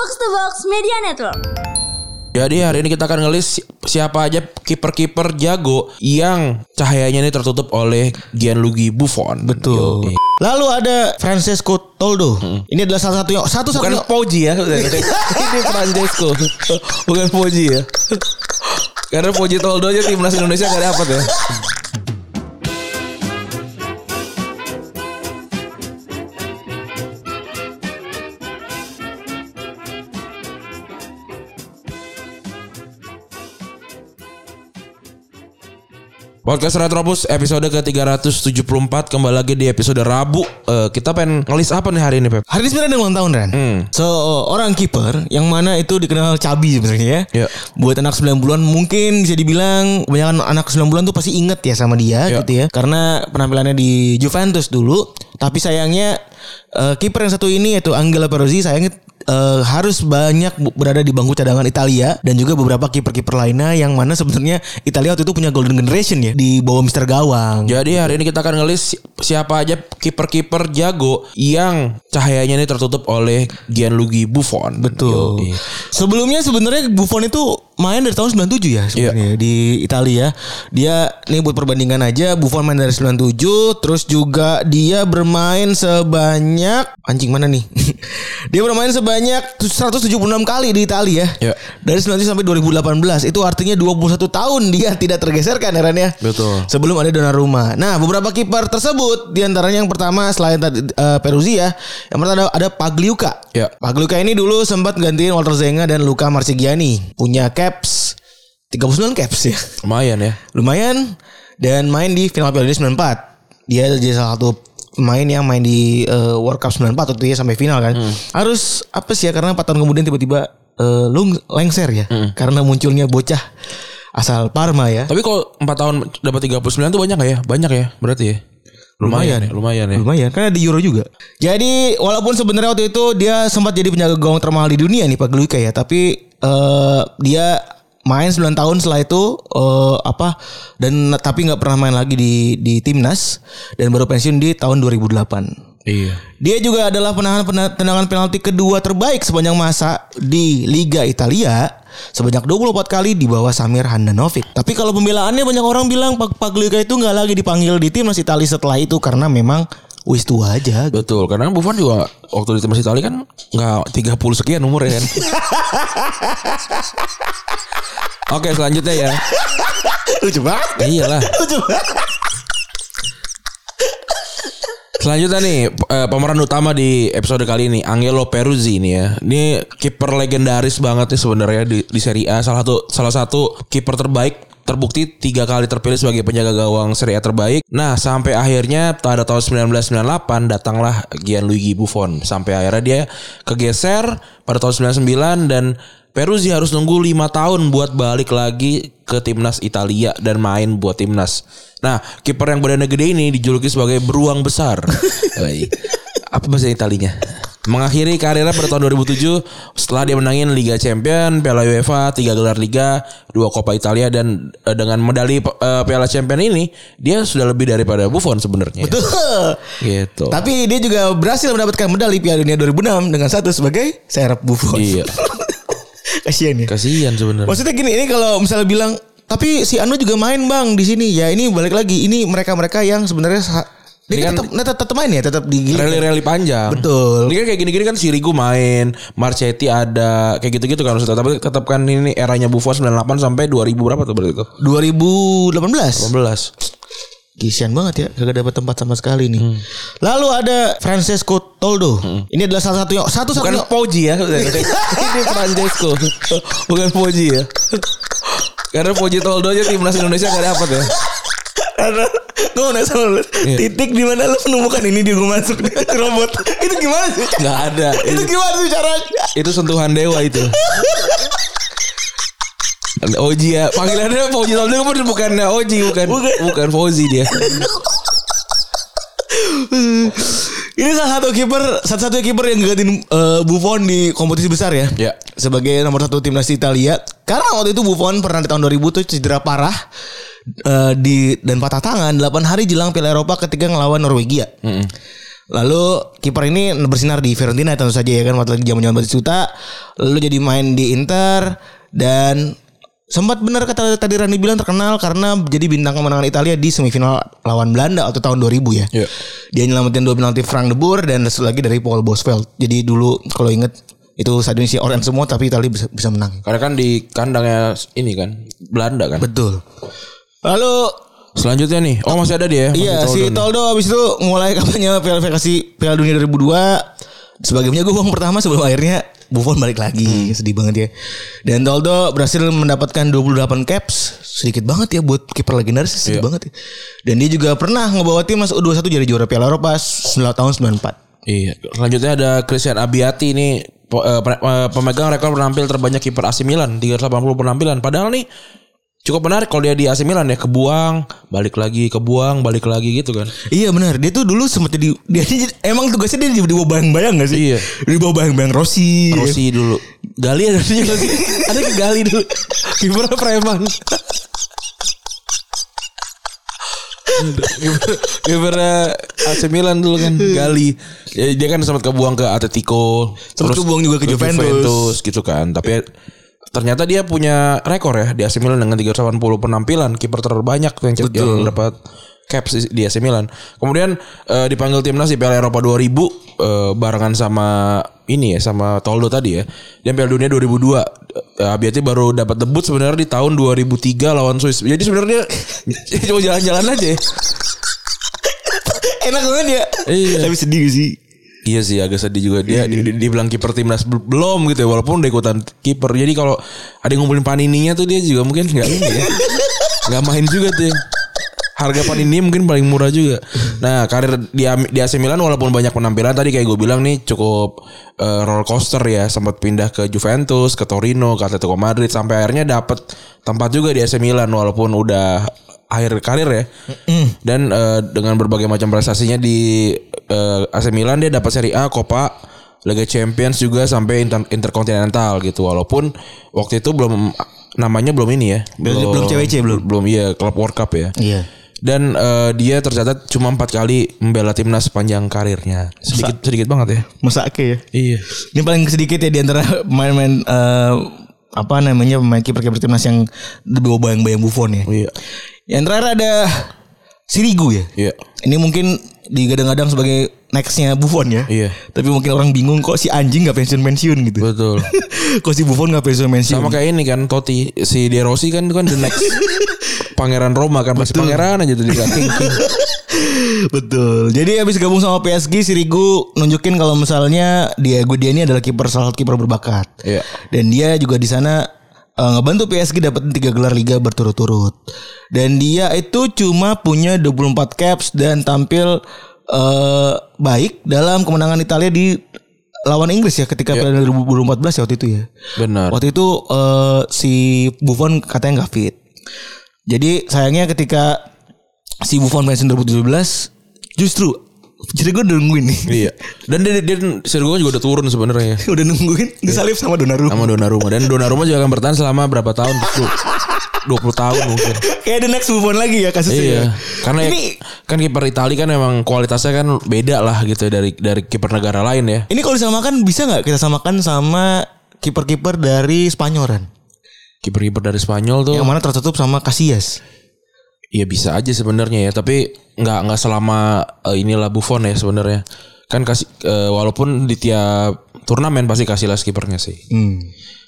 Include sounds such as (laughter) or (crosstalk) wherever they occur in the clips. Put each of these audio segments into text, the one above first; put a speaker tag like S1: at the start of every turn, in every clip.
S1: Box to Box Media Network.
S2: Jadi hari ini kita akan ngelis si- siapa aja kiper-kiper jago yang cahayanya ini tertutup oleh Gianluigi Buffon.
S3: Betul.
S2: Yoi.
S3: Lalu ada Francesco Toldo. Ini adalah salah satu satu
S2: Bukan
S3: satunya
S2: Poggi ya. (laughs) ini Francesco. Bukan Poggi ya. Karena Poggi Toldo aja timnas Indonesia gak dapat ya. Podcast Retropus episode ke-374 Kembali lagi di episode Rabu Eh, Kita pengen ngelis apa nih hari ini Pep?
S3: Hari ini sebenarnya ada ulang tahun Ran.
S2: Hmm.
S3: So orang kiper yang mana itu dikenal cabi sebenarnya ya.
S2: Ya.
S3: Buat anak 90-an mungkin bisa dibilang kebanyakan anak 90-an tuh pasti inget ya sama dia
S2: Ya.
S3: gitu ya. Karena penampilannya di Juventus dulu. Tapi sayangnya eh, kiper yang satu ini yaitu Angela Peruzzi sayangnya eh, harus banyak berada di bangku cadangan Italia dan juga beberapa kiper-kiper lainnya yang mana sebenarnya Italia waktu itu punya golden generation ya di bawah Mister Gawang.
S2: Jadi hari ini kita akan ngelis si- siapa aja kiper-kiper jago yang cahayanya ini tertutup oleh Gianluigi Buffon.
S3: Betul.
S2: Yoi.
S3: Sebelumnya sebenarnya Buffon itu main dari tahun 97 ya sebenarnya di Italia. Dia nih buat perbandingan aja Buffon main dari 97 terus juga dia bermain sebanyak anjing mana nih? (laughs) dia bermain sebanyak 176 kali di Italia.
S2: Ya.
S3: Dari 97 sampai 2018 itu artinya 21 tahun dia tidak tergeserkan herannya.
S2: Betul.
S3: Sebelum ada Donnarumma. Nah, beberapa kiper tersebut di antaranya yang pertama selain tadi eh, Peruzzi ya, yang pertama ada, ada Pagliuca.
S2: Ya.
S3: Pagliuca ini dulu sempat gantiin Walter Zenga dan Luca Marsigiani. Punya caps 39 caps ya.
S2: Lumayan ya.
S3: Lumayan dan main di final Piala Dunia 94. Dia jadi salah satu pemain yang main di eh, World Cup 94 waktu dia sampai final kan. Harus apa sih ya karena 4 tahun kemudian tiba-tiba lung lengser ya. Karena munculnya bocah asal Parma ya.
S2: Tapi kalau 4 tahun dapat 39 tuh banyak gak ya? Banyak ya berarti ya. Lumayan, ya, lumayan ya.
S3: Lumayan kan ada Euro juga. Jadi walaupun sebenarnya waktu itu dia sempat jadi penjaga gawang termahal di dunia nih Pak Gluika ya, tapi eh, dia main 9 tahun setelah itu eh, apa dan tapi nggak pernah main lagi di di timnas dan baru pensiun di tahun 2008.
S2: Iya.
S3: Dia juga adalah penahan pena- tendangan penalti kedua terbaik sepanjang masa di Liga Italia sebanyak 24 kali di bawah Samir Handanovic. Tapi kalau pembelaannya banyak orang bilang Pak Pagliuca itu nggak lagi dipanggil di timnas Italia setelah itu karena memang wis tua aja.
S2: Betul, karena Buffon juga waktu di timnas Italia kan nggak 30 sekian umurnya kan. (laughs) Oke, selanjutnya ya.
S3: Lucu banget.
S2: Ya iyalah.
S3: Lucu banget.
S2: Selanjutnya nih eh, pemeran utama di episode kali ini Angelo Peruzzi ini ya. Ini kiper legendaris banget nih sebenarnya di, di Serie A. Salah satu salah satu kiper terbaik terbukti tiga kali terpilih sebagai penjaga gawang Serie A terbaik. Nah sampai akhirnya pada tahun 1998 datanglah Gianluigi Buffon. Sampai akhirnya dia kegeser pada tahun 99 dan Peruzzi harus nunggu lima tahun buat balik lagi ke timnas Italia dan main buat timnas. Nah, kiper yang badannya gede ini dijuluki sebagai beruang besar. (laughs) Apa bahasa Italinya? Mengakhiri karirnya pada tahun 2007 setelah dia menangin Liga Champion, Piala UEFA, tiga gelar Liga, dua Coppa Italia dan eh, dengan medali eh, Piala Champion ini dia sudah lebih daripada Buffon sebenarnya.
S3: Betul.
S2: Gitu.
S3: Tapi dia juga berhasil mendapatkan medali Piala Dunia 2006 dengan satu sebagai serap Buffon.
S2: Iya. (laughs)
S3: Kasian ya.
S2: Kasihan sebenarnya.
S3: Maksudnya gini, ini kalau misalnya bilang tapi si Anu juga main bang di sini. Ya ini balik lagi. Ini mereka-mereka yang sebenarnya
S2: Ini
S3: dia
S2: kan-
S3: tetap, tetap, tetap main ya, tetap di
S2: Rally-rally panjang.
S3: Betul.
S2: Ini kan kayak gini-gini kan Sirigu main, Marchetti ada, kayak gitu-gitu kan. Tapi tetap kan ini eranya Buffon 98 sampai 2000 berapa tuh berarti itu?
S3: 2018.
S2: 18.
S3: Kisian banget ya, kagak dapat tempat sama sekali nih.
S2: Hmm.
S3: Lalu ada Francesco Toldo. Ini adalah salah satu yang satu
S2: Bukan
S3: satunya
S2: Poggi ya. (laughs) ini Francesco. Bukan Poggi ya. Karena Poggi Toldo aja timnas Indonesia gak dapat ya.
S3: Karena gue penasaran lu.
S2: Iya.
S3: Titik di mana lu menemukan ini di gue masuk robot. itu gimana sih?
S2: Gak ada.
S3: Itu
S2: Itu,
S3: gimana sih caranya?
S2: itu sentuhan dewa itu. Oji ya. Panggilannya Fauzi Toldo kan bukan Oji bukan.
S3: Bukan.
S2: Bukan Fauzi dia.
S3: Ini salah satu kiper, satu-satunya kiper yang gantiin eh, Buffon di kompetisi besar ya.
S2: Ya.
S3: Sebagai nomor satu timnas Italia. Karena waktu itu Buffon pernah di tahun 2000 tuh cedera parah eh, di dan patah tangan 8 hari jelang Piala Eropa ketika ngelawan Norwegia. Lalu kiper ini bersinar di Fiorentina tentu saja ya kan waktu lagi zaman-zaman Batistuta. Lalu jadi main di Inter dan sempat benar kata tadi Rani bilang terkenal karena jadi bintang kemenangan Italia di semifinal lawan Belanda waktu tahun 2000 ya.
S2: Iya.
S3: Dia nyelamatin dua penalti Frank de Boer dan satu lagi dari Paul Bosveld. Jadi dulu kalau inget itu stadion isi orange semua tapi Italia bisa, bisa menang.
S2: Karena kan di kandangnya ini kan Belanda kan.
S3: Betul. Lalu
S2: Selanjutnya nih, oh masih ada dia.
S3: Iya
S2: Masih
S3: si
S2: Toldo nih.
S3: Toldo abis itu mulai kampanye kualifikasi Piala Dunia 2002 sebagai penjago gawang pertama sebelum akhirnya Buffon balik lagi sedih banget ya. Dan Toldo berhasil mendapatkan 28 caps sedikit banget ya buat kiper legendaris sedikit
S2: Iya.
S3: banget ya. Dan dia juga pernah ngebawa tim masuk U21 jadi juara Piala Eropa 9 tahun 94.
S2: Iya. Selanjutnya ada Christian Abiati ini eh, eh, pemegang rekor penampil terbanyak kiper AC Milan 380 penampilan. Padahal nih cukup menarik kalau dia di AC Milan ya kebuang balik lagi kebuang balik lagi gitu kan.
S3: Iya benar, dia tuh dulu sempat jadi dia, emang tugasnya dia di, di bawah bayang-bayang gak sih?
S2: Iya.
S3: Di bawah bayang-bayang Rossi.
S2: Rossi dulu. Gali ada juga sih. (laughs) Ada ke Gali dulu. Kiper preman. Kiper kiper AC Milan dulu kan Gali. Ya, dia kan sempat kebuang ke Atletico,
S3: Sempat kebuang juga ke Juventus.
S2: gitu kan. Tapi ternyata dia punya rekor ya di AC Milan dengan 380 penampilan, kiper terbanyak yang, yang dapat caps di- AC Milan. Kemudian eh, dipanggil timnas di Piala Eropa 2000 eh, barengan sama ini ya sama Toldo tadi ya. Dan Piala Dunia 2002 eh, Abiati baru dapat debut sebenarnya di tahun 2003 lawan Swiss. Jadi sebenarnya dia (laughs) cuma jalan-jalan aja. ya.
S3: Enak banget ya.
S2: Iya.
S3: Tapi sedih sih.
S2: Iya sih agak sedih juga dia di, di- dibilang kiper timnas bel- belum gitu ya walaupun udah ikutan kiper. Jadi kalau ada yang ngumpulin panininya tuh dia juga mungkin nggak ini ya. (laughs) Nggak main juga tuh. Harga panini mungkin paling murah juga. Nah, karir di, di AC Milan walaupun banyak penampilan tadi kayak gue bilang nih cukup eh, roller coaster ya. Sempat pindah ke Juventus, ke Torino, ke Atletico Madrid sampai akhirnya dapat tempat juga di AC Milan walaupun udah akhir karir ya. Dan eh, dengan berbagai macam prestasinya di eh, AC Milan dia dapat Serie A, Coppa, Liga Champions juga sampai inter interkontinental gitu. Walaupun waktu itu belum namanya belum ini ya.
S3: Belum- belum CWC, belum.
S2: Belum iya Club World Cup ya.
S3: Iya.
S2: Dan eh, dia tercatat cuma empat kali membela timnas sepanjang karirnya. Sedikit sedikit banget ya.
S3: Masake ya.
S2: Iya.
S3: Ini paling sedikit ya di antara pemain-pemain eh, apa namanya pemain kiper-kiper timnas yang di bawah bayang-bayang Buffon ya.
S2: Iya.
S3: Yang terakhir ada Sirigu ya.
S2: Iya.
S3: Ini mungkin digadang-gadang sebagai nextnya Buffon ya.
S2: Iya.
S3: Tapi mungkin orang bingung kok si anjing nggak pensiun-pensiun gitu.
S2: Betul. (laughs)
S3: kok si Buffon nggak pensiun-pensiun.
S2: Sama kayak ini kan Totti si De Rossi kan itu kan the next (laughs) pangeran Roma kan masih pangeran aja tuh di (laughs) King King.
S3: Betul. Jadi habis gabung sama PSG Sirigu nunjukin kalau misalnya Diego dia ini adalah kiper salah kiper berbakat.
S2: Iya.
S3: Dan dia juga di sana eh, ngebantu PSG dapat tiga gelar liga berturut-turut. Dan dia itu cuma punya 24 caps dan tampil eh, baik dalam kemenangan Italia di lawan Inggris ya ketika Piala Dunia 2014 ya waktu itu ya.
S2: Benar.
S3: Waktu itu eh, si Buffon katanya nggak fit. Jadi sayangnya ketika si Buffon pensiun 2017 justru jadi gue udah nungguin nih.
S2: Iya. Dan dia, dia Sergio juga udah turun sebenarnya.
S3: udah nungguin disalip sama Donnarumma.
S2: Sama Donnarumma dan Donnarumma juga akan bertahan selama berapa tahun? 20 tahun mungkin.
S3: Kayak the next Buffon lagi ya kasusnya.
S2: Iya.
S3: ya.
S2: Karena ya-
S3: ini
S2: kan kiper Italia kan memang kualitasnya kan beda lah gitu dari dari kiper negara lain ya.
S3: ini kalau disamakan bisa nggak kita samakan sama kiper-kiper dari Spanyolan
S2: Kiper-kiper dari Spanyol tuh
S3: yang mana tertutup sama Casillas.
S2: Iya bisa aja sebenarnya ya, tapi nggak nggak selama eh, inilah Buffon ya sebenarnya. Kan kasih eh, walaupun di tiap turnamen pasti kasih lah kipernya sih.
S3: Hmm.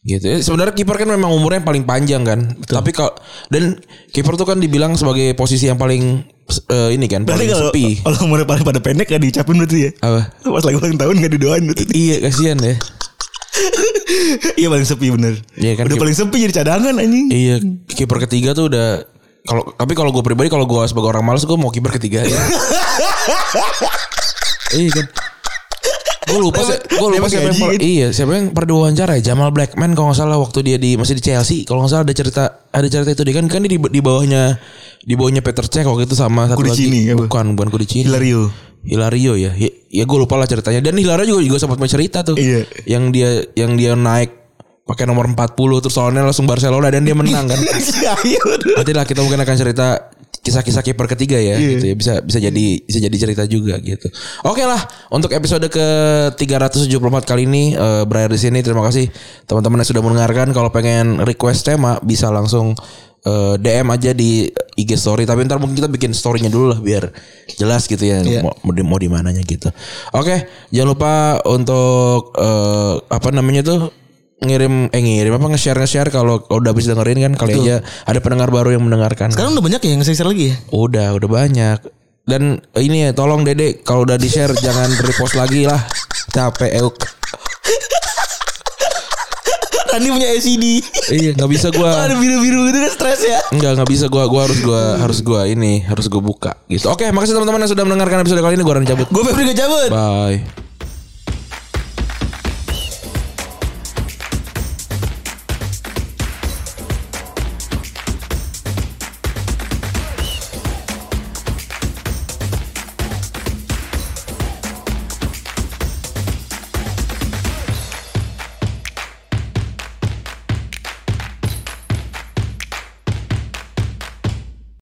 S2: Gitu. Ya, sebenarnya kiper kan memang umurnya yang paling panjang kan. Tapi kalau dan kiper tuh kan dibilang sebagai posisi yang paling eh, ini kan
S3: Berarti
S2: paling
S3: kalau
S2: sepi.
S3: kalau umurnya paling pada pendek gak diucapin berarti ya.
S2: Apa?
S3: Pas lagi ulang tahun gak didoain berarti.
S2: iya kasihan ya. (laughs)
S3: iya paling sepi bener.
S2: Iya kan,
S3: Udah
S2: kip-
S3: paling sepi jadi cadangan anjing.
S2: Iya, kiper ketiga tuh udah kalau tapi kalau gue pribadi kalau gue sebagai orang malas gue mau kiper ketiga ya. (laughs) iya kan. Gue lupa sih, gue lupa siapa yang per- iya siapa yang pernah diwawancara ya Jamal Blackman kalau nggak salah waktu dia di masih di Chelsea kalau nggak salah ada cerita ada cerita itu dia kan kan dia di, di bawahnya di bawahnya Peter Cech waktu itu sama satu
S3: Kudicini,
S2: lagi
S3: apa?
S2: bukan bukan Kudicini
S3: Hilario.
S2: Hilario ya ya, ya gue lupa lah ceritanya dan Hilario juga juga sempat cerita tuh
S3: Iya.
S2: yang dia yang dia naik pakai nomor 40 terus soalnya langsung Barcelona dan dia menang kan. (laughs) Nanti lah kita mungkin akan cerita kisah-kisah kiper ketiga ya gitu ya bisa bisa jadi bisa jadi cerita juga gitu. Oke lah untuk episode ke 374 kali ini eh, berakhir di sini. Terima kasih teman-teman yang sudah mendengarkan. Kalau pengen request tema bisa langsung eh, DM aja di IG story. Tapi ntar mungkin kita bikin storynya dulu lah biar jelas gitu ya
S3: Iya.
S2: mau mau di, mau di mananya gitu. Oke jangan lupa untuk eh, apa namanya tuh ngirim eh ngirim apa nge-share nge-share kalau udah habis dengerin kan kali aja ada pendengar baru yang mendengarkan.
S3: Sekarang udah banyak ya yang nge-share lagi ya.
S2: Udah, udah banyak. Dan ini ya, tolong Dede kalau udah di-share (laughs) jangan repost lagi lah. Capek euk.
S3: Rani punya SCD.
S2: Iya, nggak bisa gua. (laughs)
S3: Ada biru-biru gitu kan stres ya.
S2: Enggak, nggak bisa gua. Gua harus gua harus gua ini, harus gua buka gitu. Oke, makasih teman-teman yang sudah mendengarkan episode kali ini. Gua Ran cabut.
S3: Gue Febri cabut.
S2: Bye.